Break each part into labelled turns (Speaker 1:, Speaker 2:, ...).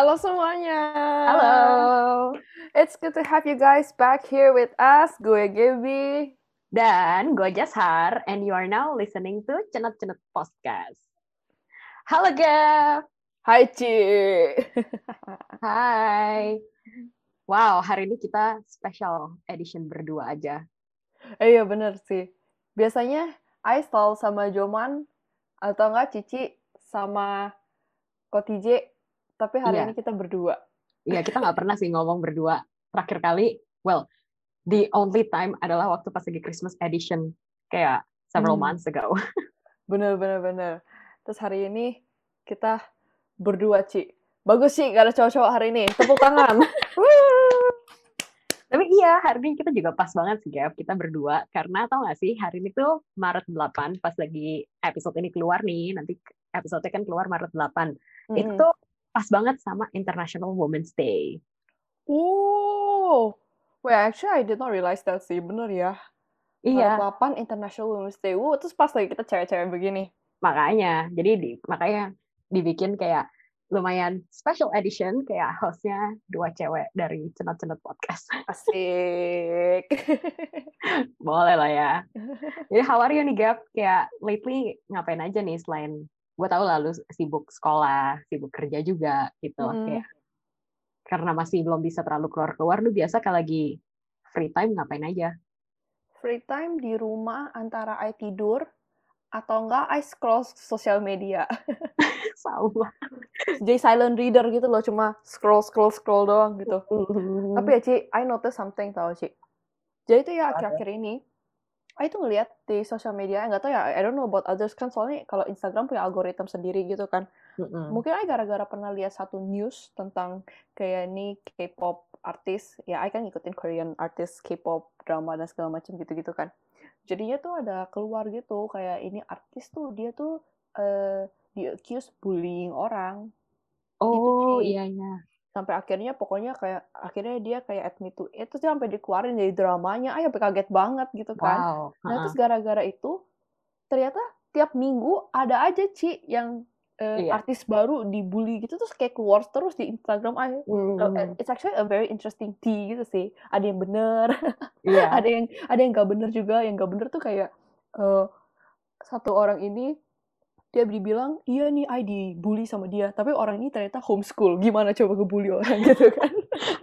Speaker 1: Halo semuanya.
Speaker 2: Halo.
Speaker 1: It's good to have you guys back here with us. Gue Gaby.
Speaker 2: Dan gue Jashar, and you are now listening to Cenut Cenut Podcast. Halo Gap.
Speaker 1: Hai Ci.
Speaker 2: Hai. Wow, hari ini kita special edition berdua aja.
Speaker 1: Eh, iya bener sih. Biasanya I selalu sama Joman atau enggak Cici sama Kotije, tapi hari
Speaker 2: Iya.
Speaker 1: ini kita berdua.
Speaker 2: Iya, kita nggak pernah sih ngomong berdua. Terakhir kali, well, the only time adalah waktu pas lagi Christmas edition, kayak several
Speaker 1: Hmm.
Speaker 2: months ago.
Speaker 1: Bener, bener, bener. Terus hari ini kita berdua, Ci. Bagus sih, gak ada cowok-cowok hari ini. Tepuk tangan.
Speaker 2: Tapi iya, hari ini kita juga pas banget sih, Gap. Kita berdua. Karena tau gak sih, hari ini tuh Maret 8, pas lagi episode ini keluar nih, nanti episode kan keluar Maret 8. Itu
Speaker 1: Mm-mm.
Speaker 2: tuh pas banget sama International Women's Day.
Speaker 1: Oh, wait, actually I did not realize that sih, bener ya.
Speaker 2: Iya,
Speaker 1: Maret 8 International Women's Day. Wuh, terus pas lagi kita cewek-cewek begini.
Speaker 2: makanya. Jadi di, makanya dibikin kayak lumayan special edition, kayak hostnya dua cewek dari Cenot-Cenot Podcast.
Speaker 1: Asik.
Speaker 2: Boleh lah ya. Jadi how are you nih, Gap? Kayak lately ngapain aja nih selain gue tau lah lu sibuk sekolah, sibuk kerja juga gitu.
Speaker 1: Mm.
Speaker 2: Kayak karena masih belum bisa terlalu keluar-keluar, lu biasa kalau lagi free time ngapain aja?
Speaker 1: Free time di rumah antara I tidur atau enggak I scroll sosial media.
Speaker 2: Sama.
Speaker 1: Jadi silent reader gitu loh, cuma scroll scroll scroll doang gitu. Tapi ya Ci, I notice something tau Ci. Jadi itu ya akhir-akhir ini, I tuh ngeliat di sosial media, nggak tahu ya, I don't know about others kan, soalnya kalau Instagram punya algoritma sendiri gitu kan.
Speaker 2: Mm-mm.
Speaker 1: Mungkin I gara-gara pernah lihat satu news tentang kayak ini K-pop artis, ya I kan ngikutin Korean artis, K-pop, drama dan segala macam gitu-gitu kan. Jadinya tuh ada keluar gitu, kayak ini artis tuh dia tuh eh di accuse bullying orang
Speaker 2: Oh
Speaker 1: Ci.
Speaker 2: iya iya.
Speaker 1: Sampai akhirnya pokoknya kayak akhirnya dia kayak admit to it terus dia sampai dikeluarin dari dramanya ya kaget banget gitu kan
Speaker 2: Wow.
Speaker 1: nah
Speaker 2: uh-uh.
Speaker 1: terus gara-gara itu ternyata tiap minggu ada aja Ci yang eh,
Speaker 2: Iya.
Speaker 1: artis baru dibully gitu terus kayak keluar terus di Instagram ah
Speaker 2: Hmm,
Speaker 1: it's actually a very interesting tea gitu sih ada yang bener
Speaker 2: Iya.
Speaker 1: ada yang ada yang gak bener juga yang gak bener tuh kayak eh, satu orang ini dia dibilang iya nih I dibully sama dia tapi orang ini ternyata homeschool. Gimana coba ngebully orang? Gitu kan.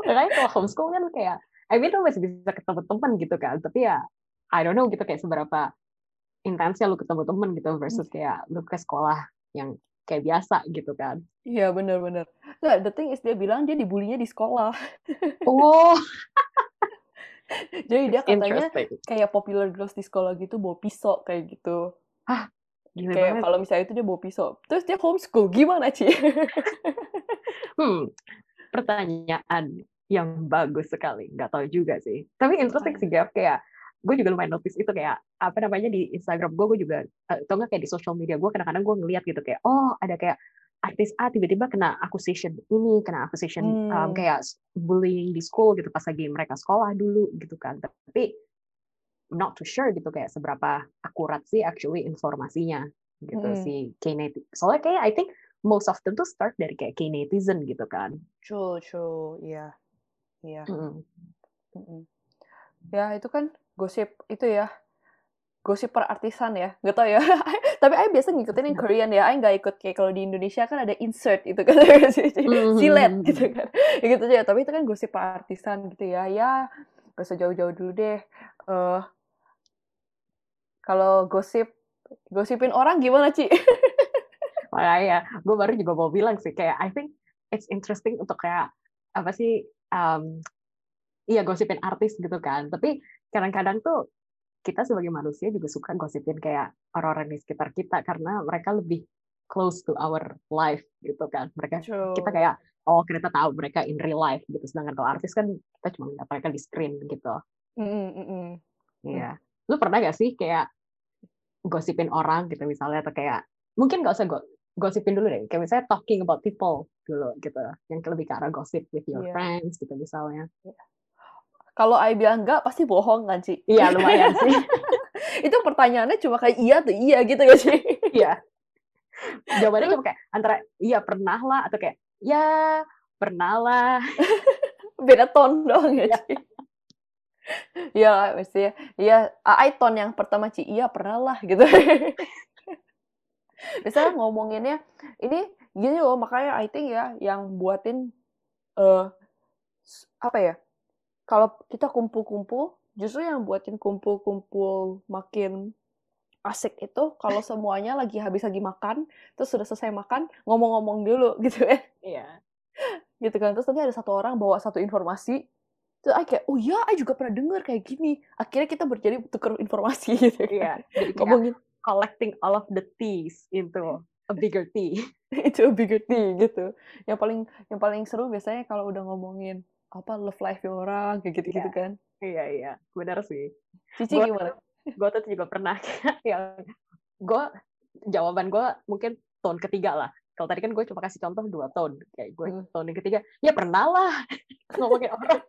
Speaker 2: Makanya kalau homeschool kan kayak, I mean lu masih bisa ketemu teman gitu kan, tapi ya I don't know gitu kayak seberapa intensnya lu ketemu temen gitu versus kayak lu ke sekolah yang kayak biasa gitu kan.
Speaker 1: iya bener-bener nah the thing is dia bilang dia dibulinya di sekolah.
Speaker 2: Oh,
Speaker 1: jadi dia katanya kayak popular girls di sekolah gitu bawa pisau kayak gitu
Speaker 2: Gila
Speaker 1: kayak
Speaker 2: banget.
Speaker 1: kalau misalnya itu dia bawa pisau terus dia homeschool gimana Ci
Speaker 2: Hmm, pertanyaan yang bagus sekali. Nggak tahu juga sih. Tapi interesting sih, Gap. Kayak gue juga lumayan notice itu kayak apa namanya di Instagram gue, gue juga eh, atau nggak kayak di social media gue kadang-kadang gue ngeliat gitu kayak oh ada kayak artis A tiba-tiba kena accusation ini, kena accusation um,
Speaker 1: Hmm.
Speaker 2: kayak bullying di school gitu pas lagi mereka sekolah dulu gitu kan. Tapi not too sure gitu kayak seberapa akurat sih actually informasinya gitu
Speaker 1: Mm.
Speaker 2: si K-netizen. Soalnya kayak I think most of them tuh start dari kayak K-netizen gitu kan.
Speaker 1: true true iya iya
Speaker 2: Mm-mm.
Speaker 1: Mm-mm. Ya, itu kan gosip itu ya. Gosip perartisan ya. Gak tau ya. Tapi Ay biasa ngikutin yang Korean ya. Ay nggak ikut kayak kalau di Indonesia kan ada insert itu kan. Silet
Speaker 2: Mhm.
Speaker 1: gitu kan. Ya gitu aja. Tapi itu kan gosip perartisan gitu ya. Ya, gak usah jauh-jauh dulu deh. eh kalau gosip, gosipin orang gimana, Ci?
Speaker 2: Makanya gue baru juga mau bilang sih kayak I think it's interesting untuk kayak apa sih um, iya gosipin artis gitu kan. Tapi kadang-kadang tuh kita sebagai manusia juga suka gosipin kayak orang-orang di sekitar kita karena mereka lebih close to our life gitu kan. Mereka
Speaker 1: True.
Speaker 2: kita kayak oh kita tahu mereka in real life gitu. Sedangkan kalau artis kan kita cuma lihat mereka di screen gitu.
Speaker 1: Mm-mm, mm-mm.
Speaker 2: Iya. Lu pernah gak sih kayak gosipin orang gitu misalnya atau kayak mungkin gak usah go gosipin dulu deh. Kayak misalnya talking about people dulu gitu. Yang lebih ke arah gosip with your
Speaker 1: Iya.
Speaker 2: friends gitu misalnya.
Speaker 1: Kalau Ay bilang enggak, pasti bohong kan, Ci?
Speaker 2: Iya lumayan sih.
Speaker 1: itu pertanyaannya cuma kayak iya tuh iya gitu gak sih?
Speaker 2: Iya. Jawabannya cuma kayak antara iya pernah lah atau kayak ya pernah lah.
Speaker 1: Beda ton doang ya,
Speaker 2: Iya.
Speaker 1: Iya lah, maksudnya iya, I ton yang pertama, Ci, iya pernah lah, gitu. Biasanya ngomonginnya ini gini loh, makanya I think ya, yang buatin, s apa ya, kalau kita kumpul-kumpul, justru yang buatin kumpul-kumpul makin asik itu kalau semuanya lagi habis lagi makan, terus sudah selesai makan, ngomong-ngomong dulu, gitu ya.
Speaker 2: Iya.
Speaker 1: Gitu kan, terus nanti ada satu orang bawa satu informasi, terus I kayak, "Oh ya, I juga pernah denger kayak gini." Akhirnya kita berjadi tukar informasi gitu
Speaker 2: Iya,
Speaker 1: kan.
Speaker 2: jadi kayak
Speaker 1: Ngomongin
Speaker 2: collecting all of the teas into a bigger tea.
Speaker 1: itu a bigger tea gitu. Yang paling yang paling seru biasanya kalau udah ngomongin apa love life-nya orang kayak
Speaker 2: Iya.
Speaker 1: gitu-gitu kan.
Speaker 2: Iya iya, benar sih.
Speaker 1: Cici
Speaker 2: Gue
Speaker 1: gimana?
Speaker 2: gue tuh juga pernah yang gue jawaban gue mungkin tone ketiga lah. Kalau tadi kan gue cuma kasih contoh dua tone, kayak gue
Speaker 1: Hmm.
Speaker 2: tone yang ketiga, ya pernah lah ngomongin orang,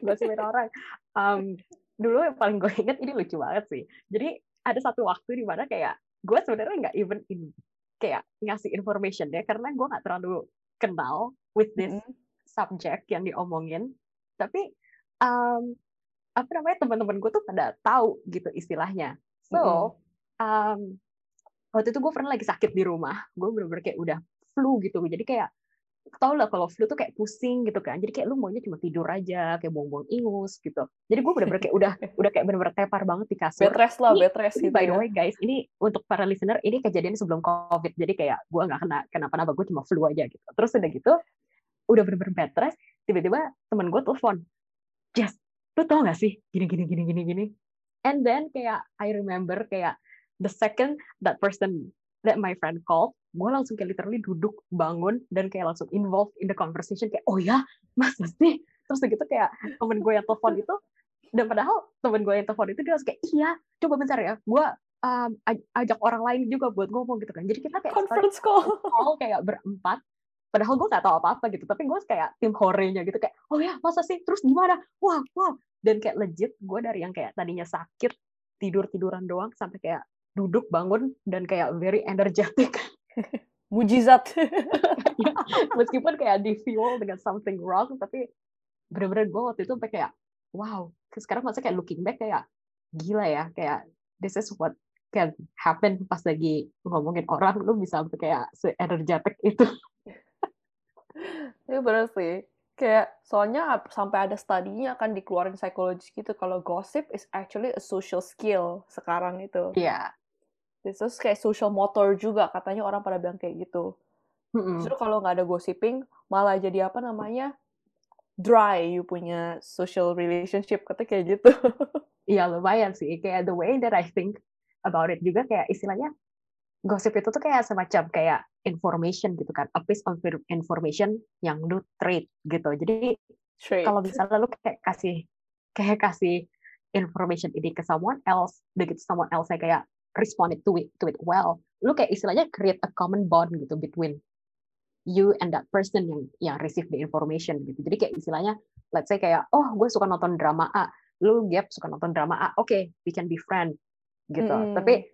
Speaker 2: gosipin orang. Um, dulu yang paling gue inget ini lucu banget sih. Jadi ada satu waktu di mana kayak gue sebenarnya nggak even in, kayak ngasih information ya karena gue nggak terlalu kenal with this
Speaker 1: Mhm.
Speaker 2: subject yang diomongin. Tapi um, apa namanya teman-teman gue tuh pada tahu gitu istilahnya. So
Speaker 1: Mhm.
Speaker 2: um, waktu itu gue pernah lagi sakit di rumah, gue bener-bener kayak udah flu gitu. Jadi kayak tau lah kalau flu tuh kayak pusing gitu kan. Jadi kayak lu maunya cuma tidur aja, kayak buang-buang ingus gitu. Jadi gue bener-bener kayak udah udah kayak bener-bener tepar banget di kasur.
Speaker 1: Bed rest lah,
Speaker 2: Ini,
Speaker 1: bed rest gitu
Speaker 2: by the
Speaker 1: ya.
Speaker 2: way guys, ini untuk para listener, ini kejadian sebelum COVID. Jadi kayak gue nggak kena kenapa-napa, gue cuma flu aja gitu. Terus udah gitu, udah bener-bener bed rest, tiba-tiba temen gue telepon, Jess, lu tau gak sih gini gini gini gini gini. And then kayak I remember kayak the second that person that my friend called, gue langsung kayak literally duduk bangun dan kayak langsung involved in the conversation kayak oh ya masa sih terus gitu kayak temen gue yang telepon itu dan padahal temen gue yang telepon itu dia langsung kayak iya coba bentar ya gue um, aj- ajak orang lain juga buat ngomong gitu kan. Jadi kita kayak
Speaker 1: Conference call.
Speaker 2: call kayak berempat padahal gue gak tahu apa-apa gitu tapi gue kayak tim horenya gitu kayak oh ya masa sih? Terus gimana? Wah wah. Dan kayak legit gue dari yang kayak tadinya sakit tidur tiduran doang sampai kayak duduk bangun dan kayak very energetic
Speaker 1: Mujizat.
Speaker 2: meskipun kayak di fuel dengan something wrong tapi bener-bener gue waktu itu sampai kayak wow sekarang masa kayak looking back kayak gila ya kayak this is what can happen pas lagi ngomongin orang lu bisa sampai kayak se energetic itu
Speaker 1: Iya bener sih. Kayak soalnya sampai ada studinya kan dikeluarin psikologis gitu kalau gossip is actually a social skill sekarang itu.
Speaker 2: Iya.
Speaker 1: Terus kayak social motor juga katanya orang pada bilang kayak gitu.
Speaker 2: Mm-mm.
Speaker 1: Justru kalau nggak ada gossiping malah jadi apa namanya dry you punya social relationship kata kayak gitu.
Speaker 2: Iya lumayan sih. Kayak the way that I think about it juga kayak istilahnya gosip itu tuh kayak semacam kayak information gitu kan, a piece of information yang lu trade gitu. Jadi kalau misalnya lu kayak kasih kayak kasih information ini ke someone else, begitu someone else kayak responded to it to it well, lu kayak istilahnya create a common bond gitu between you and that person yang yang receive the information gitu. Jadi kayak istilahnya let's say kayak oh gue suka nonton drama A, lu gap suka nonton drama A, oke we can be friend gitu.
Speaker 1: Mm-mm.
Speaker 2: Tapi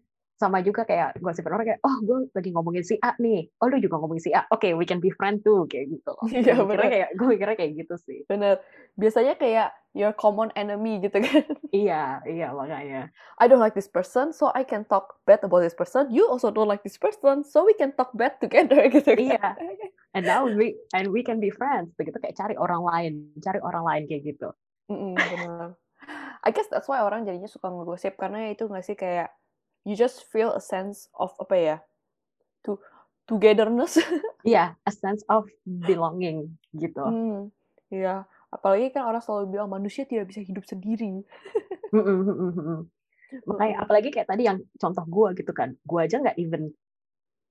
Speaker 2: sama juga kayak gosipin orang kayak oh gue lagi ngomongin si A nih, oh lu juga ngomongin si A, oke we can be friend too kayak gitu.
Speaker 1: Iya, bener.
Speaker 2: kayak gue mikirnya kayak gitu sih.
Speaker 1: Bener. Biasanya kayak your common enemy gitu kan.
Speaker 2: Iya, iya makanya.
Speaker 1: I don't like this person, so I can talk bad about this person. You also don't like this person, so we can talk bad together gitu kan.
Speaker 2: Iya. And now we and we can be friends. Begitu kayak cari orang lain, cari orang lain kayak gitu.
Speaker 1: Mm-mm, bener. I guess that's why orang jadinya suka ngegosip karena itu nggak sih kayak you just feel a sense of apa ya to togetherness.
Speaker 2: Iya, a sense of belonging gitu.
Speaker 1: Hmm, iya. Apalagi kan orang selalu bilang manusia tidak bisa hidup sendiri.
Speaker 2: Makanya apalagi kayak tadi yang contoh gue gitu kan, gue aja nggak even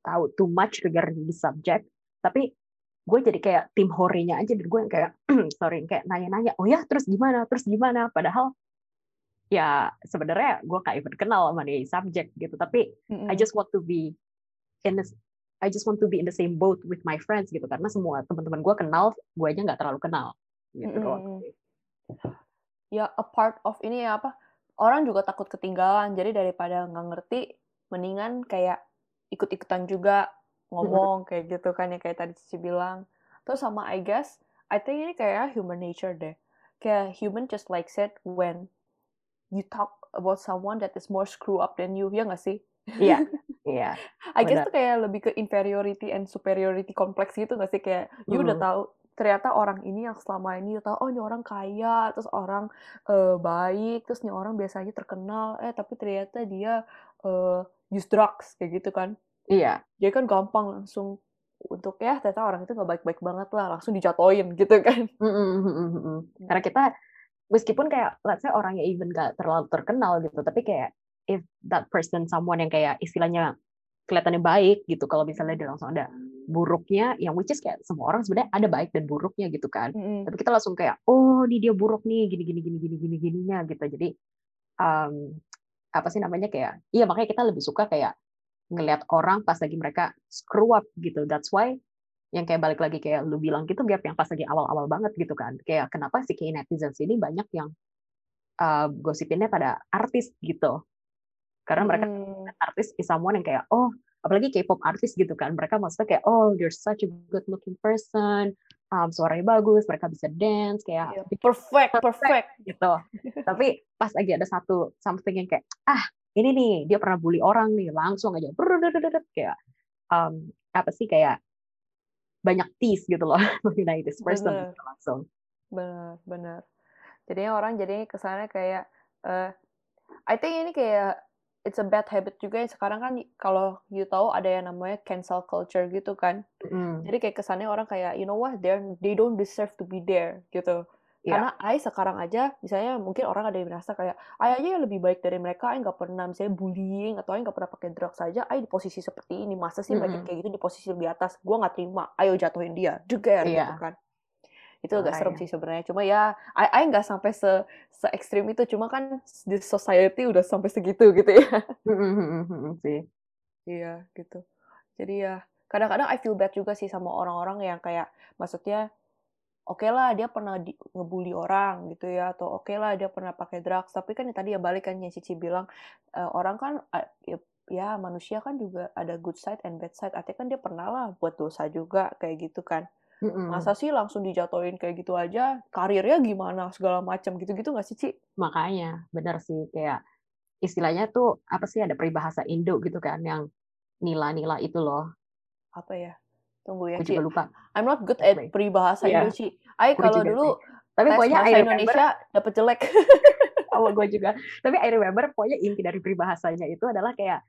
Speaker 2: tahu too much regarding the subject, tapi gue jadi kayak tim horenya aja dan gue yang kayak sorry kayak nanya-nanya, oh ya terus gimana, terus gimana, padahal ya sebenarnya gue gak even kenal sama nih subject gitu, tapi I
Speaker 1: Mm-mm.
Speaker 2: just want to be in this I just want to be in the same boat with my friends gitu karena semua teman-teman gue kenal gue aja nggak terlalu kenal gitu doang
Speaker 1: Ya a part of ini ya apa? Orang juga takut ketinggalan. Jadi daripada nggak ngerti, mendingan kayak ikut-ikutan juga ngomong kayak gitu kan ya kayak tadi Cici bilang. Terus sama I guess, I think ini kayak human nature deh. Kayak human just like said when you talk about someone that is more screw up than you, ya nggak sih?
Speaker 2: Iya, iya.
Speaker 1: I guess tuh kayak lebih ke inferiority and superiority complex gitu nggak sih? Kayak you udah
Speaker 2: Mm.
Speaker 1: tahu ternyata orang ini yang selama ini you tahu oh ini orang kaya, terus orang eh, baik, terus ini orang biasanya terkenal, eh tapi ternyata dia eh, use drugs kayak gitu kan.
Speaker 2: Iya.
Speaker 1: Jadi kan gampang langsung untuk ya ternyata orang itu nggak baik-baik banget lah, langsung dijatoin gitu kan.
Speaker 2: Mm-mm, mm-mm. Karena kita meskipun kayak let's say orangnya even gak terlalu terkenal gitu, tapi kayak if that person someone yang kayak istilahnya kelihatannya baik gitu, kalau misalnya dia langsung ada buruknya, yang which is kayak semua orang sebenarnya ada baik dan buruknya gitu kan.
Speaker 1: Mm-mm.
Speaker 2: Tapi kita langsung kayak oh ini dia buruk nih gini gini gini gini gini gininya gitu. Jadi um, apa sih namanya kayak iya makanya kita lebih suka kayak ngelihat orang pas lagi mereka screw up gitu. That's why yang kayak balik lagi kayak lu bilang gitu gap yang pas lagi awal-awal banget gitu kan. Kayak kenapa sih kayak netizens ini banyak yang uh, gosipinnya pada artis gitu. Karena mereka
Speaker 1: Mm.
Speaker 2: artis is someone yang kayak oh apalagi K-pop artis gitu kan mereka maksudnya kayak oh you're such a good looking person um, suaranya bagus mereka bisa dance kayak
Speaker 1: Iya, perfect, perfect.
Speaker 2: gitu tapi pas lagi ada satu something yang kayak ah ini nih dia pernah bully orang nih langsung aja kayak um, apa sih kayak banyak tease gitu loh mengenai this person
Speaker 1: Bener.
Speaker 2: gitu langsung
Speaker 1: Benar, benar. Jadinya orang jadi kesannya kayak eh I think ini kayak it's a bad habit juga yang sekarang kan kalau you tahu ada yang namanya cancel culture gitu kan.
Speaker 2: Mm,
Speaker 1: Jadi kayak kesannya orang kayak you know what they they don't deserve to be there gitu.
Speaker 2: Iya.
Speaker 1: Karena I sekarang aja misalnya mungkin orang ada yang merasa kayak I aja yang lebih baik dari mereka, I nggak pernah misalnya bullying atau I nggak pernah pakai drugs saja, I di posisi seperti ini masa sih mereka
Speaker 2: Mm-mm.
Speaker 1: kayak gitu di posisi lebih atas, gue nggak terima, ayo jatuhin dia, juga gitu
Speaker 2: Iya.
Speaker 1: kan. Itu agak serem sih sebenarnya. Cuma ya, I, I nggak sampai se se ekstrim itu. Cuma kan di society udah sampai segitu gitu ya.
Speaker 2: Mm, mm, mm, mm, mm, sih
Speaker 1: Iya gitu. Jadi ya kadang-kadang I feel bad juga sih sama orang-orang yang kayak maksudnya oke lah dia pernah di, ngebully orang gitu ya atau oke lah dia pernah pakai drugs tapi kan yang tadi ya balik kan yang Cici bilang eh, orang kan ya, ya manusia kan juga ada good side and bad side artinya kan dia pernah lah buat dosa juga kayak gitu kan
Speaker 2: Mm-mm.
Speaker 1: masa sih langsung dijatuhin kayak gitu aja karirnya gimana segala macam gitu-gitu nggak sih Ci?
Speaker 2: Makanya, benar sih kayak istilahnya tuh apa sih ada peribahasa Indo gitu kan yang nila-nila itu loh.
Speaker 1: apa ya tunggu ya
Speaker 2: Gue
Speaker 1: Ci
Speaker 2: juga lupa.
Speaker 1: I'm not good at peribahasa
Speaker 2: Iya.
Speaker 1: Indo Ci I
Speaker 2: Gue
Speaker 1: kalau dulu.
Speaker 2: Tapi pokoknya
Speaker 1: bahasa Indonesia dapet jelek
Speaker 2: sama gue juga. Tapi I remember pokoknya inti dari peribahasanya itu adalah kayak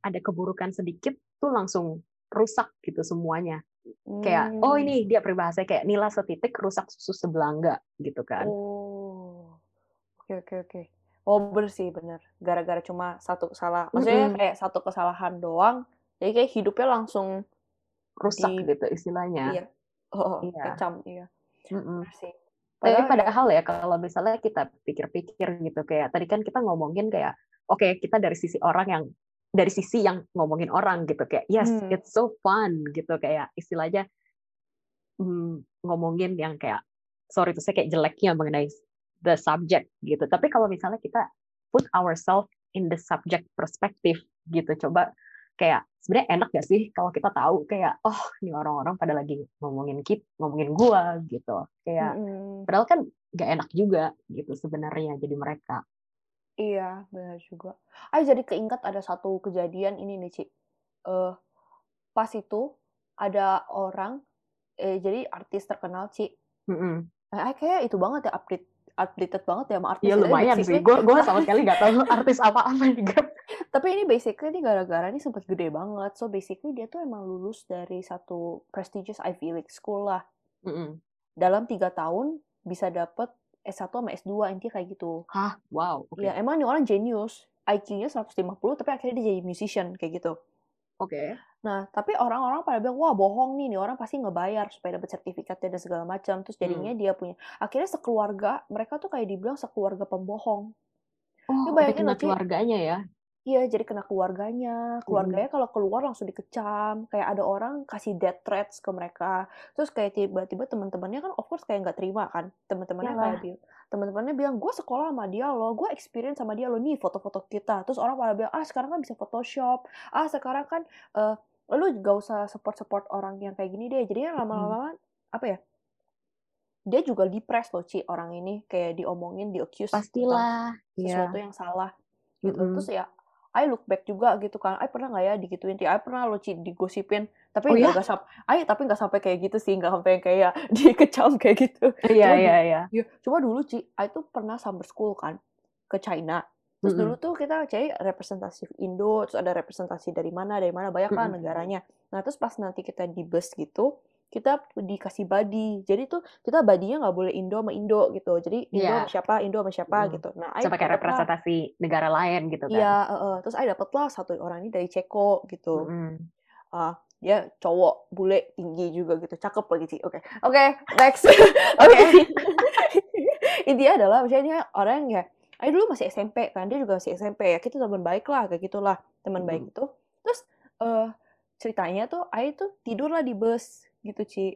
Speaker 2: ada keburukan sedikit tuh langsung rusak gitu semuanya. Kayak oh
Speaker 1: Hmm.
Speaker 2: ini dia peribahasa kayak nila setitik rusak susu sebelangga gitu kan.
Speaker 1: Oh, oke oke oke. Oh bersih bener. Gara-gara cuma satu salah, maksudnya
Speaker 2: Mm-mm.
Speaker 1: kayak satu kesalahan doang, jadi kayak hidupnya langsung
Speaker 2: Rusak
Speaker 1: di
Speaker 2: gitu istilahnya.
Speaker 1: iya, oh,
Speaker 2: Iya.
Speaker 1: kecam iya. Bener sih.
Speaker 2: Tapi
Speaker 1: Padahal ya,
Speaker 2: padahal ya kalau misalnya kita pikir-pikir gitu kayak tadi kan kita ngomongin kayak oke kita dari sisi orang yang dari sisi yang ngomongin orang gitu kayak yes
Speaker 1: Hmm.
Speaker 2: it's so fun gitu kayak istilahnya hmm, ngomongin yang kayak sorry itu saya kayak jeleknya mengenai the subject gitu. Tapi kalau misalnya kita put ourselves in the subject perspective gitu coba kayak sebenarnya enak gak sih kalau kita tahu kayak oh ini orang-orang pada lagi ngomongin kita ngomongin gua gitu kayak
Speaker 1: mm-mm.
Speaker 2: Padahal kan gak enak juga gitu sebenarnya jadi mereka.
Speaker 1: iya benar juga. Ah jadi keinget ada satu kejadian ini nih Ci. Eh pas itu ada orang, eh jadi artis terkenal Ci.
Speaker 2: Mm-mm.
Speaker 1: Eh kayak itu banget ya update updated banget ya sama artis.
Speaker 2: Iya lumayan sih. Gue gue sama sekali nggak tahu artis apa-apa juga.
Speaker 1: Tapi ini basically ini gara-gara ini sempat gede banget. So basically dia tuh emang lulus dari satu prestigious Ivy League school lah.
Speaker 2: Mm-mm.
Speaker 1: Dalam tiga tahun bisa dapet S1 sama S2 intinya kayak gitu.
Speaker 2: Hah, wow. Oke.
Speaker 1: Ya emang nih orang genius. IQ-nya 150 tapi akhirnya dia jadi musician kayak gitu.
Speaker 2: Oke.
Speaker 1: Nah, tapi orang-orang pada bilang, wah bohong nih, nih orang pasti ngebayar supaya dapat sertifikatnya dan segala macam. Terus jadinya
Speaker 2: Hmm.
Speaker 1: dia punya, akhirnya sekeluarga, mereka tuh kayak dibilang sekeluarga pembohong.
Speaker 2: Oh, udah
Speaker 1: bayangin Ci.
Speaker 2: keluarganya ya.
Speaker 1: Iya, jadi kena keluarganya. Keluarganya kalau keluar langsung dikecam. Kayak ada orang kasih death threats ke mereka. Terus kayak tiba-tiba teman-temannya kan of course kayak nggak terima kan. Teman-temannya
Speaker 2: Iyalah.
Speaker 1: kayak bilang, teman-temannya bilang, gue sekolah sama dia loh, gue experience sama dia loh, nih foto-foto kita. Terus orang pada bilang, ah sekarang kan bisa Photoshop. Ah sekarang kan, eh lu gak usah support-support orang yang kayak gini deh. Jadinya lama-lama apa ya dia juga depres loh Ci orang ini kayak diomongin di accuse
Speaker 2: pastilah
Speaker 1: sesuatu yeah. yang salah gitu mm -hmm. terus ya I look back juga gitu kan I pernah nggak ya digituin I pernah lo digosipin tapi oh, nggak ya? sampai I tapi nggak sampai kayak gitu sih nggak sampai kayak dikecam kayak gitu
Speaker 2: iya iya iya
Speaker 1: ya, cuma dulu Ci I tuh pernah summer school kan ke China Terus mm -hmm. dulu tuh kita cari representasi Indo, terus ada representasi dari mana, dari mana banyak kan mm -hmm. negaranya. Nah terus pas nanti kita di bus gitu, kita dikasih body. Jadi tuh kita badinya nggak boleh Indo sama Indo gitu. Jadi Indo yeah. sama siapa, Indo sama siapa mm. gitu.
Speaker 2: Nah, sampai kayak representasi lah. negara lain gitu kan.
Speaker 1: Iya, uh, uh. terus saya dapet lah satu orang ini dari Ceko gitu. Mm. Uh, dia cowok bule tinggi juga gitu cakep lagi sih oke okay. oke okay, next oke intinya adalah misalnya dia orang ya Ayo dulu masih SMP kan, dia juga masih SMP ya. Kita teman baik lah, kayak gitulah teman hmm. baik itu. Terus uh, ceritanya tuh, Ayo tuh tidur lah di bus gitu Ci.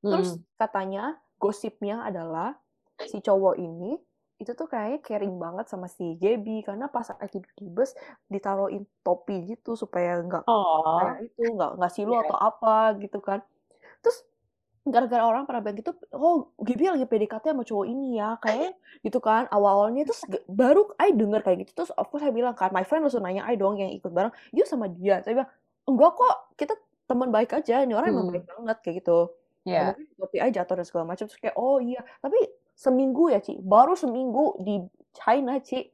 Speaker 1: Terus hmm. katanya gosipnya adalah si cowok ini itu tuh kayaknya caring banget sama si Gaby karena pas lagi di bus ditaruhin topi gitu supaya nggak oh. kayak itu nggak nggak silu yeah. atau apa gitu kan terus gara-gara orang pada bilang gitu, oh Gibi lagi PDKT sama cowok ini ya, kayak gitu kan awal-awalnya terus baru I denger kayak gitu terus of course saya bilang kan my friend langsung nanya I dong yang ikut bareng, you sama dia, saya bilang enggak kok kita teman baik aja, ini orang hmm. emang baik banget kayak gitu. Yeah. mungkin kopi aja jatuh dan segala macam terus kayak oh iya, tapi seminggu ya Ci, baru seminggu di China Ci,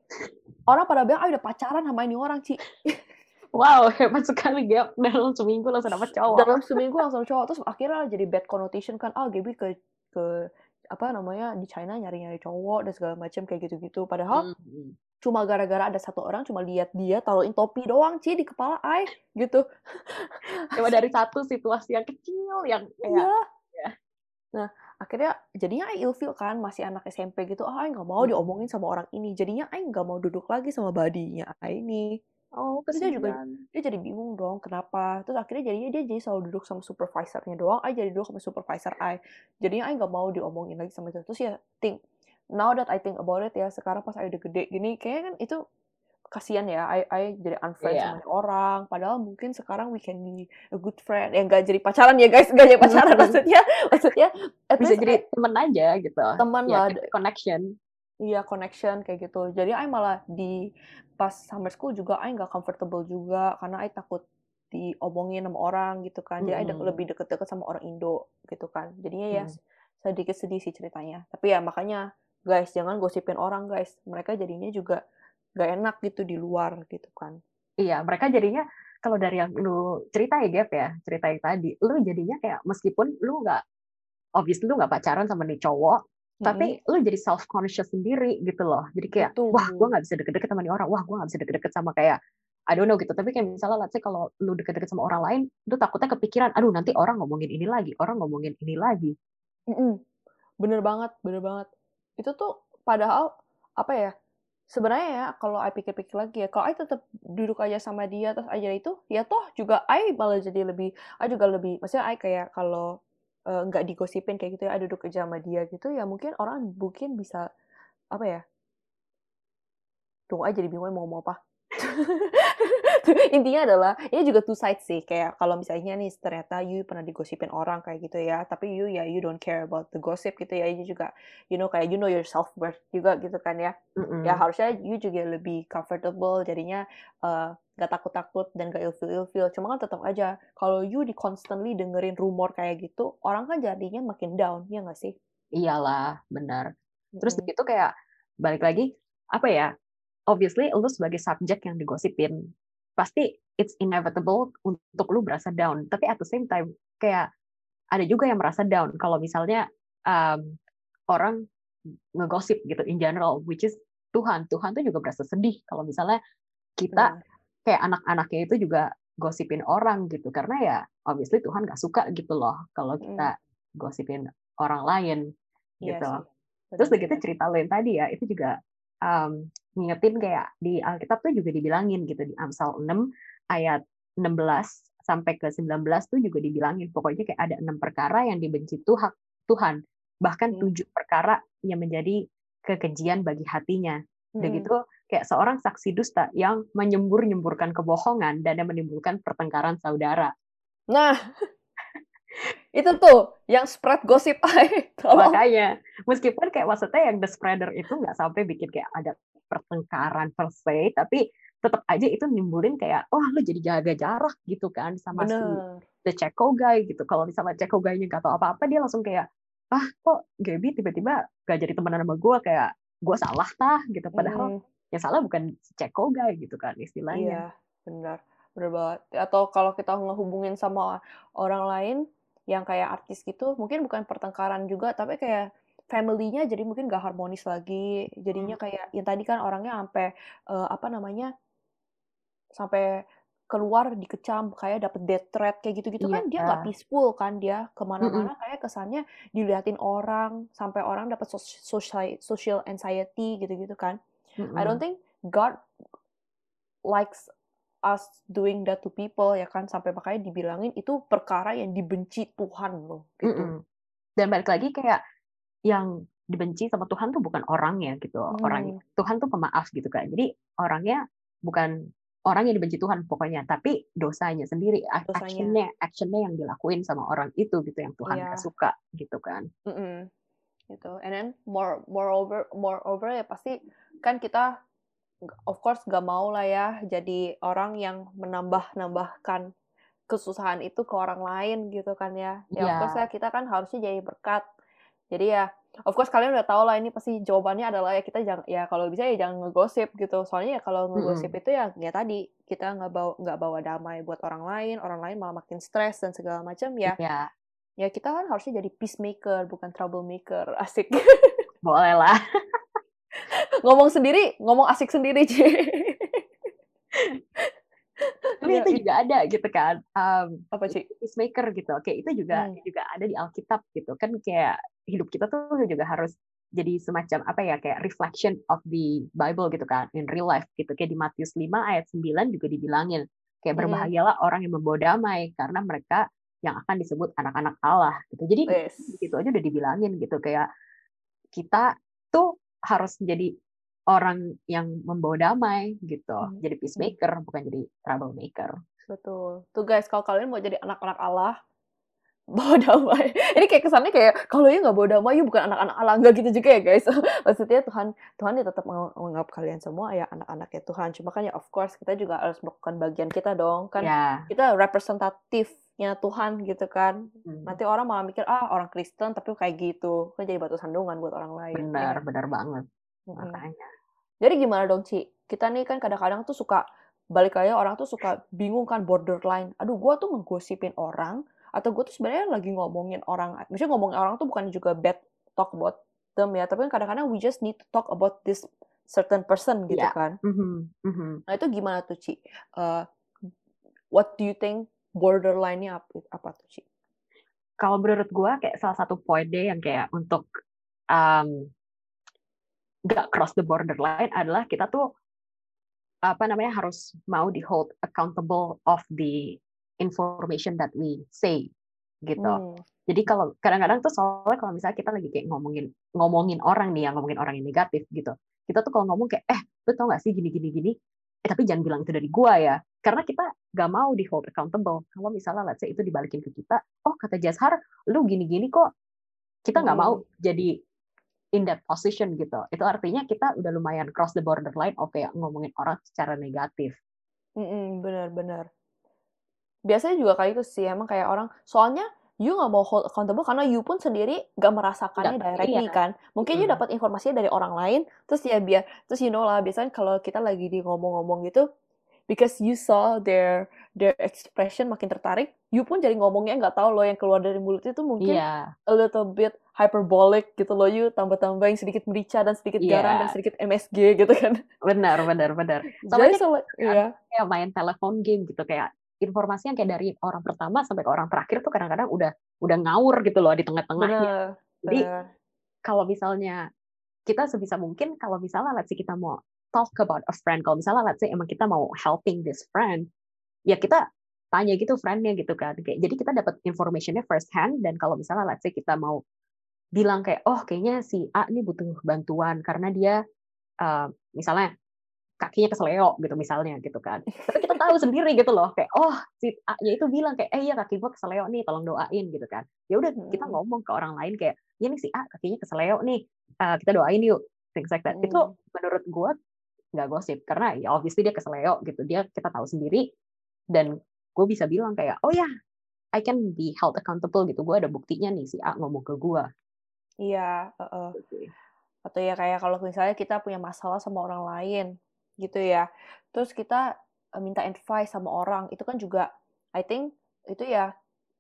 Speaker 1: orang pada bilang I udah pacaran sama ini orang Ci.
Speaker 2: Wow, hebat sekali Gap. Dalam seminggu langsung dapat cowok.
Speaker 1: Dalam seminggu langsung cowok. Terus akhirnya jadi bad connotation kan. Ah, Gaby ke ke apa namanya di China nyari-nyari cowok dan segala macam kayak gitu-gitu. Padahal hmm, hmm. Cuma gara-gara ada satu orang cuma lihat dia taruhin topi doang sih di kepala ai gitu.
Speaker 2: Cuma dari satu situasi yang kecil yang
Speaker 1: kayak ya. ya. Nah, akhirnya jadinya I ilfil kan masih anak SMP gitu. Ah, nggak mau hmm. diomongin sama orang ini. Jadinya I nggak mau duduk lagi sama badinya ini. Oh, terus dia juga dia jadi bingung dong kenapa. Terus akhirnya jadinya dia jadi selalu duduk sama supervisornya doang. I jadi duduk sama supervisor I. Jadinya I nggak mau diomongin lagi sama itu. Terus ya think now that I think about it ya sekarang pas I udah gede gini kayaknya kan itu kasihan ya I, I jadi unfriend yeah. sama orang. Padahal mungkin sekarang we can be a good friend. Ya nggak jadi pacaran ya guys. Nggak jadi pacaran maksudnya maksudnya
Speaker 2: bisa jadi teman aja gitu.
Speaker 1: Teman ya, lah.
Speaker 2: connection.
Speaker 1: Iya connection kayak gitu. Jadi I malah di pas summer school juga I nggak comfortable juga. Karena I takut diomongin sama orang gitu kan. Jadi mm -hmm. I lebih deket-deket sama orang Indo gitu kan. Jadinya ya mm. sedikit sedih sih ceritanya. Tapi ya makanya guys jangan gosipin orang guys. Mereka jadinya juga gak enak gitu di luar gitu kan.
Speaker 2: Iya mereka jadinya kalau dari yang lu cerita ya Gap ya cerita yang tadi lu jadinya kayak meskipun lu nggak obviously lu nggak pacaran sama nih cowok tapi lu jadi self conscious sendiri gitu loh. Jadi kayak Betul. wah gue nggak bisa deket-deket sama nih orang. Wah gue nggak bisa deket-deket sama kayak I don't know gitu. Tapi kayak misalnya let's say kalau lu deket-deket sama orang lain lu takutnya kepikiran aduh nanti orang ngomongin ini lagi orang ngomongin ini lagi.
Speaker 1: Mm-hmm. bener banget bener banget itu tuh padahal apa ya sebenarnya ya kalau I pikir-pikir lagi ya kalau I tetap duduk aja sama dia terus aja itu ya toh juga I malah jadi lebih I juga lebih maksudnya I kayak kalau Eh, nggak uh, digosipin kayak gitu ya, duduk aja sama dia gitu ya mungkin orang mungkin bisa apa ya? Tunggu aja jadi bingung mau ngomong apa. intinya adalah ini juga two sides sih kayak kalau misalnya nih ternyata you pernah digosipin orang kayak gitu ya tapi you ya you don't care about the gossip gitu ya you juga you know kayak you know your self worth juga gitu kan ya mm-hmm. ya harusnya you juga lebih comfortable jadinya uh, gak takut-takut dan gak ilfil-ilfil. Cuma kan tetap aja, kalau you di constantly dengerin rumor kayak gitu, orang kan jadinya makin down, ya gak sih?
Speaker 2: Iyalah, benar. Terus begitu kayak, balik lagi, apa ya, obviously lu sebagai subjek yang digosipin, pasti it's inevitable untuk lu berasa down. Tapi at the same time, kayak ada juga yang merasa down kalau misalnya um, orang ngegosip gitu in general, which is Tuhan. Tuhan tuh juga berasa sedih kalau misalnya kita kayak anak-anaknya itu juga gosipin orang gitu karena ya obviously Tuhan nggak suka gitu loh kalau hmm. kita gosipin orang lain iya gitu. Iya Terus begitu cerita yang tadi ya itu juga um, ngingetin kayak di Alkitab tuh juga dibilangin gitu di Amsal 6 ayat 16 sampai ke 19 tuh juga dibilangin pokoknya kayak ada enam perkara yang dibenci Tuhan Tuhan bahkan hmm. tujuh perkara yang menjadi kekejian bagi hatinya. Udah hmm. gitu kayak seorang saksi dusta yang menyembur-nyemburkan kebohongan dan yang menimbulkan pertengkaran saudara.
Speaker 1: Nah, itu tuh yang spread gosip
Speaker 2: tolong makanya meskipun kayak maksudnya yang the spreader itu nggak sampai bikin kayak ada pertengkaran per se tapi tetap aja itu nimbulin kayak oh lu jadi jaga jarak gitu kan sama Bener. si the Ceko guy gitu. Kalau misalnya Ceko guy-nya gak tahu apa-apa dia langsung kayak ah kok Gaby tiba-tiba gak jadi temenan sama gue kayak gue salah tah gitu. Padahal hmm. yang salah bukan si Ceko guy gitu kan istilahnya.
Speaker 1: Iya benar benar banget. Atau kalau kita ngehubungin sama orang lain yang kayak artis gitu mungkin bukan pertengkaran juga tapi kayak family-nya jadi mungkin gak harmonis lagi jadinya hmm. kayak yang tadi kan orangnya sampai uh, apa namanya sampai keluar dikecam kayak dapet death threat kayak gitu-gitu yeah. kan dia nggak peaceful kan dia ke mana-mana mm -hmm. kayak kesannya diliatin orang sampai orang dapat social social anxiety gitu-gitu kan mm -hmm. I don't think God likes us doing that to people ya kan sampai makanya dibilangin itu perkara yang dibenci Tuhan loh gitu mm -hmm.
Speaker 2: dan balik lagi kayak yang dibenci sama Tuhan tuh bukan orangnya gitu mm. orang Tuhan tuh pemaaf gitu kan jadi orangnya bukan orang yang dibenci Tuhan pokoknya, tapi dosanya sendiri, dosanya. actionnya, actionnya yang dilakuin sama orang itu gitu yang Tuhan yeah. gak suka gitu kan.
Speaker 1: Mm -mm. Gitu. And then more moreover moreover ya pasti kan kita of course gak mau lah ya jadi orang yang menambah-nambahkan kesusahan itu ke orang lain gitu kan ya. Ya yeah. of course ya kita kan harusnya jadi berkat. Jadi ya of course kalian udah tahu lah ini pasti jawabannya adalah ya kita jangan ya kalau bisa ya jangan ngegosip gitu. Soalnya ya kalau ngegosip mm -hmm. itu ya ya tadi kita nggak bawa nggak bawa damai buat orang lain orang lain malah makin stres dan segala macam ya. Yeah. ya kita kan harusnya jadi peacemaker bukan troublemaker asik.
Speaker 2: Boleh lah.
Speaker 1: Ngomong sendiri ngomong asik sendiri sih
Speaker 2: tapi iya, itu juga ada gitu kan um, apa sih peacemaker gitu. Oke itu juga hmm. juga ada di Alkitab gitu. Kan kayak hidup kita tuh juga harus jadi semacam apa ya kayak reflection of the Bible gitu kan in real life gitu kayak di Matius 5 ayat 9 juga dibilangin kayak hmm. berbahayalah hmm. orang yang membawa damai karena mereka yang akan disebut anak-anak Allah gitu jadi yes. gitu aja udah dibilangin gitu kayak kita tuh harus jadi orang yang membawa damai gitu. Hmm. Jadi peacemaker bukan jadi troublemaker.
Speaker 1: Betul. Tuh guys, kalau kalian mau jadi anak-anak Allah, bawa damai. Ini kayak kesannya kayak kalau ya nggak bawa damai, ya bukan anak-anak Allah. Nggak gitu juga ya guys. Maksudnya Tuhan Tuhan ya tetap menganggap kalian semua ya anak-anaknya Tuhan. Cuma kan ya of course kita juga harus melakukan bagian kita dong. Kan yeah. kita representatifnya Tuhan gitu kan. Hmm. Nanti orang malah mikir ah orang Kristen tapi kayak gitu. Kan jadi batu sandungan buat orang lain.
Speaker 2: Benar, ya. benar banget. Hmm. Makanya.
Speaker 1: Jadi gimana dong, Ci? Kita nih kan kadang-kadang tuh suka balik lagi orang tuh suka bingung kan borderline. Aduh, gue tuh menggosipin orang atau gue tuh sebenarnya lagi ngomongin orang. Misalnya ngomongin orang tuh bukan juga bad talk about them ya, tapi kan kadang-kadang we just need to talk about this certain person gitu yeah. kan. Mm-hmm. Mm-hmm. Nah itu gimana tuh Ci? Uh, what do you think borderline-nya apa, apa tuh Ci?
Speaker 2: Kalau menurut gue kayak salah satu poin deh yang kayak untuk um, nggak cross the borderline adalah kita tuh apa namanya harus mau di hold accountable of the information that we say gitu. Hmm. Jadi kalau kadang-kadang tuh soalnya kalau misalnya kita lagi kayak ngomongin ngomongin orang nih yang ngomongin orang yang negatif gitu. Kita tuh kalau ngomong kayak eh lu tau gak sih gini gini gini eh tapi jangan bilang itu dari gua ya. Karena kita gak mau di hold accountable. Kalau misalnya let's say itu dibalikin ke kita, oh kata Jazhar lu gini-gini kok kita nggak hmm. mau jadi in that position gitu. Itu artinya kita udah lumayan cross the borderline oke okay, ngomongin orang secara negatif.
Speaker 1: Benar-benar. Biasanya juga kayak itu sih emang kayak orang soalnya you nggak mau hold accountable karena you pun sendiri gak merasakannya Gak, directly iya. kan. Mungkin hmm. you dapat informasinya dari orang lain, terus ya biar terus you know lah biasanya kalau kita lagi di ngomong-ngomong gitu, because you saw their their expression makin tertarik, you pun jadi ngomongnya nggak tahu loh yang keluar dari mulut itu mungkin yeah. a little bit hyperbolic gitu loh you tambah-tambahin sedikit merica dan sedikit yeah. garam dan sedikit MSG gitu kan
Speaker 2: benar benar benar
Speaker 1: sama Jadi, so, ya.
Speaker 2: kayak main telepon game gitu kayak informasi yang kayak dari orang pertama sampai ke orang terakhir tuh kadang-kadang udah udah ngawur gitu loh di tengah-tengahnya jadi kalau misalnya kita sebisa mungkin kalau misalnya let's say kita mau talk about a friend kalau misalnya let's say emang kita mau helping this friend ya kita tanya gitu friendnya gitu kan. Kayak jadi kita dapat informationnya first hand dan kalau misalnya let's say kita mau bilang kayak oh kayaknya si A ini butuh bantuan karena dia uh, misalnya kakinya keseleo gitu misalnya gitu kan. Tapi kita tahu sendiri gitu loh kayak oh si A nya itu bilang kayak eh iya kaki gue keseleo nih tolong doain gitu kan. Ya udah kita
Speaker 1: Mhm.
Speaker 2: ngomong ke orang lain kayak ya nih si A kakinya keseleo nih eh, kita doain yuk things like that. Itu
Speaker 1: Mhm.
Speaker 2: menurut gue nggak gosip karena ya obviously dia keseleo gitu dia kita tahu sendiri dan gue bisa bilang kayak oh ya I can be held accountable gitu gue ada buktinya nih si A ngomong ke gue
Speaker 1: Iya, heeh.
Speaker 2: gitu sih.
Speaker 1: Atau ya kayak kalau misalnya kita punya masalah sama orang lain, gitu ya. Terus kita eh, minta advice sama orang, itu kan juga, I think itu ya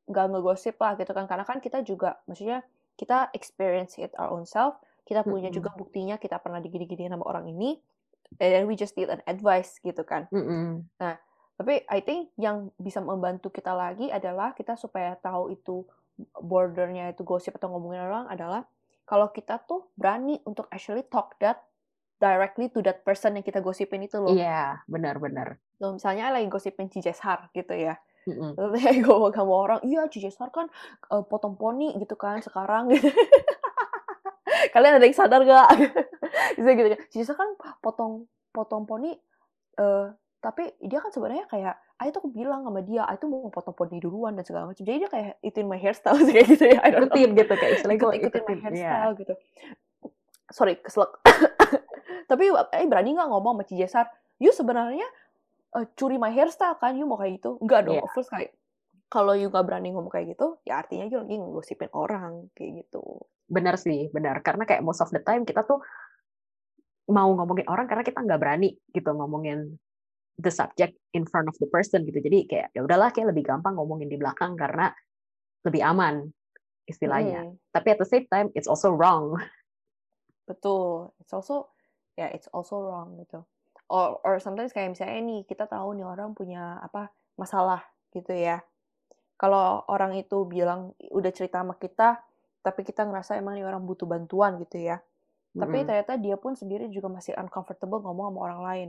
Speaker 1: nggak ngegosip lah gitu kan. Karena kan kita juga, maksudnya kita experience it our own self, kita punya
Speaker 2: Mm-mm.
Speaker 1: juga buktinya kita pernah digini-gini sama orang ini, and then we just need an advice gitu kan.
Speaker 2: Mm-mm.
Speaker 1: Tapi I think yang bisa membantu kita lagi adalah kita supaya tahu itu bordernya itu gosip atau ngomongin orang adalah kalau kita tuh berani untuk actually talk that directly to that person yang kita gosipin itu loh.
Speaker 2: Iya, benar-benar.
Speaker 1: Loh, misalnya lagi gosipin Cijeshar gitu ya.
Speaker 2: Mm-mm.
Speaker 1: Terus kayak ngomong sama orang, iya Cijeshar kan eh, potong poni gitu kan sekarang. Kalian ada yang sadar gak? Bisa gitu kan. Cijeshar kan potong potong poni eh tapi dia kan sebenarnya kayak Ayo tuh bilang sama dia, Ayo tuh mau potong poni duluan dan segala macam. Jadi dia kayak ituin my hairstyle sih kayak gitu ya. I don't know.
Speaker 2: Ikutin gitu kayak istilahnya
Speaker 1: Ikut
Speaker 2: gue
Speaker 1: ikutin my.
Speaker 2: Iya.
Speaker 1: hairstyle gitu. Sorry, keselak. Tapi eh berani nggak ngomong sama Cijeshar? You sebenarnya eh, curi my hairstyle kan? You mau kayak gitu? Enggak dong. Of course kayak kalau you nggak berani ngomong kayak gitu, ya artinya you lagi ngegosipin orang kayak gitu.
Speaker 2: Benar sih, benar. Karena kayak most of the time kita tuh mau ngomongin orang karena kita nggak berani gitu ngomongin the subject in front of the person gitu. Jadi kayak ya udahlah kayak lebih gampang ngomongin di belakang karena lebih aman istilahnya.
Speaker 1: Mm,
Speaker 2: Tapi at the same time it's also wrong.
Speaker 1: betul. It's also ya it's also wrong gitu. Or or sometimes kayak misalnya nih kita tahu nih orang punya apa masalah gitu ya. Kalau orang itu bilang udah cerita sama kita, tapi kita ngerasa emang nih orang butuh bantuan gitu ya. Tapi ternyata dia pun sendiri juga masih uncomfortable ngomong sama orang lain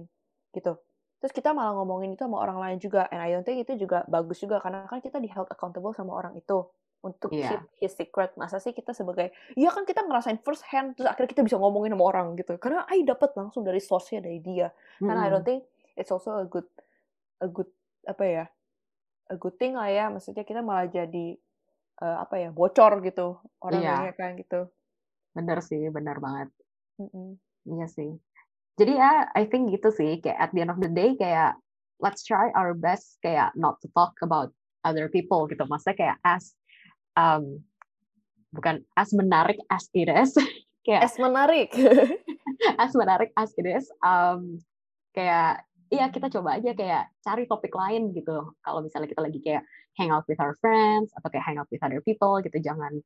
Speaker 1: gitu. Terus kita malah ngomongin itu sama orang lain juga. And I don't think itu juga bagus juga karena kan kita di held accountable sama orang itu untuk
Speaker 2: Iya.
Speaker 1: keep his secret. Masa sih kita sebagai iya kan kita ngerasain first hand terus akhirnya kita bisa ngomongin sama orang gitu. Karena I dapat langsung dari source-nya dari dia. Karena I don't think it's also a good a good apa ya? a good thing lah ya. Maksudnya kita malah jadi eh, apa ya? bocor gitu orang banyak kan gitu.
Speaker 2: Bener sih, benar banget.
Speaker 1: Mm-mm.
Speaker 2: Iya sih. Jadi ya, I think gitu sih. Kayak at the end of the day, kayak let's try our best kayak not to talk about other people gitu. Maksudnya kayak as um, bukan as menarik as it is, kayak
Speaker 1: Es menarik.
Speaker 2: as menarik as it is, um, kayak iya kita coba aja kayak cari topik lain gitu. Kalau misalnya kita lagi kayak hang out with our friends atau kayak hang out with other people gitu, jangan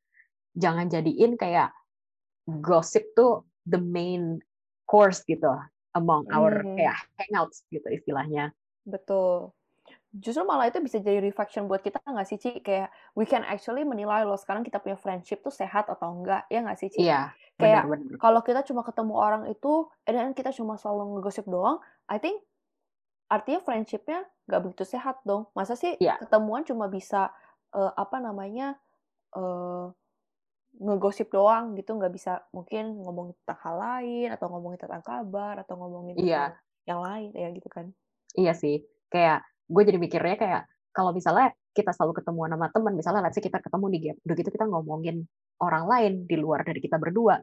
Speaker 2: jangan jadiin kayak gosip tuh the main course gitu among our
Speaker 1: Hmm.
Speaker 2: kayak hangouts gitu istilahnya.
Speaker 1: Betul. Justru malah itu bisa jadi reflection buat kita nggak sih, Ci? Kayak we can actually menilai loh sekarang kita punya friendship tuh sehat atau enggak, ya nggak sih, Ci?
Speaker 2: Iya,
Speaker 1: Kayak kalau kita cuma ketemu orang itu, then kita cuma selalu ngegosip doang, I think artinya friendshipnya nggak begitu sehat dong. Masa sih
Speaker 2: Iya.
Speaker 1: ketemuan cuma bisa eh, apa namanya eh, ngegosip doang gitu, nggak bisa mungkin ngomongin tentang hal lain atau ngomongin tentang kabar atau ngomongin
Speaker 2: Iya.
Speaker 1: tentang yang lain ya gitu kan?
Speaker 2: Iya sih, kayak gue jadi mikirnya kayak kalau misalnya kita selalu ketemu sama teman, misalnya let's say kita ketemu di game, udah gitu kita ngomongin orang lain di luar dari kita berdua,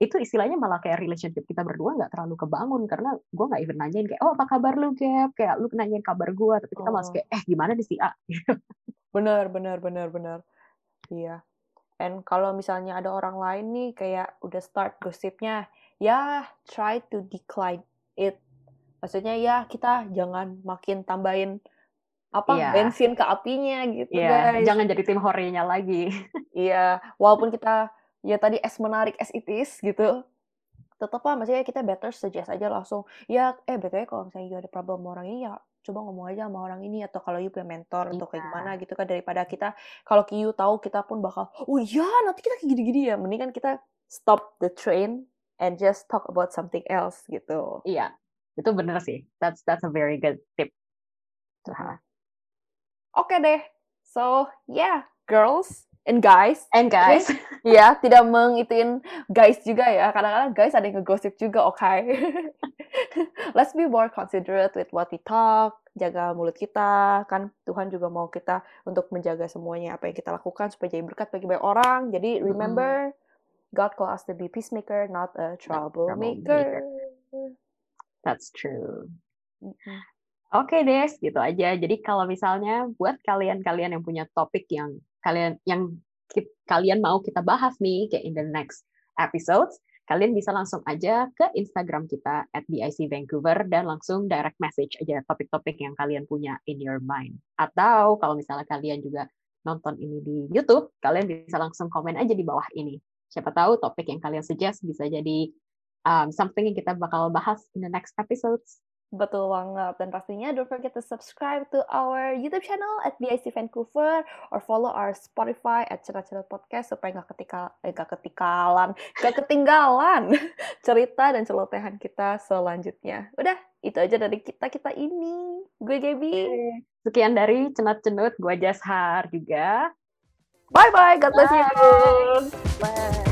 Speaker 2: itu istilahnya malah kayak relationship kita berdua nggak terlalu kebangun karena gue nggak even nanyain kayak oh apa kabar lu Gap, kayak lu nanyain kabar gue, tapi kita masih
Speaker 1: Oh.
Speaker 2: kayak eh gimana di si A,
Speaker 1: Benar, benar, benar, benar. Iya. And kalau misalnya ada orang lain nih kayak udah start gosipnya, ya try to decline it. Maksudnya ya kita jangan makin tambahin apa
Speaker 2: Iya.
Speaker 1: bensin ke apinya gitu
Speaker 2: Iya,
Speaker 1: guys.
Speaker 2: jangan jadi tim horenya lagi.
Speaker 1: Iya, walaupun kita ya tadi as menarik as it is gitu, tetap lah maksudnya kita better suggest aja langsung. Ya, eh betulnya kalau misalnya you ada problem sama orang ini ya coba ngomong aja sama orang ini atau kalau you punya mentor atau kayak
Speaker 2: Iya.
Speaker 1: gimana gitu kan daripada kita kalau you tahu kita pun bakal oh iya nanti kita kayak gini-gini ya mendingan kita stop the train and just talk about something else gitu.
Speaker 2: Iya, itu bener sih. That's that's a very good tip.
Speaker 1: Oke deh. So, yeah, girls, and guys
Speaker 2: and guys
Speaker 1: ya tidak mengituin guys juga ya kadang-kadang guys ada yang ngegosip juga oke okay? let's be more considerate with what we talk jaga mulut kita kan Tuhan juga mau kita untuk menjaga semuanya apa yang kita lakukan supaya jadi berkat bagi banyak orang jadi remember mm. God call us to be peacemaker not a troublemaker
Speaker 2: that's true. Oke okay, Des, gitu aja. Jadi kalau misalnya buat kalian-kalian yang punya topik yang kalian yang kalian mau kita bahas nih kayak in the next episodes, kalian bisa langsung aja ke Instagram kita at BIC Vancouver dan langsung direct message aja topik-topik yang kalian punya in your mind. Atau kalau misalnya kalian juga nonton ini di YouTube, kalian bisa langsung komen aja di bawah ini. Siapa tahu topik yang kalian suggest bisa jadi um, something yang kita bakal bahas in the next episodes.
Speaker 1: Betul banget. Dan pastinya don't forget to subscribe to our YouTube channel at BIC Vancouver or follow our Spotify at Cerita Cerita Podcast supaya nggak ketika eh, gak ketikalan, gak ketinggalan cerita dan celotehan kita selanjutnya. Udah, itu aja dari kita kita ini. Gue Gaby.
Speaker 2: Sekian dari Cenat Cenut, gue Jashar juga.
Speaker 1: Bye bye, God bless you.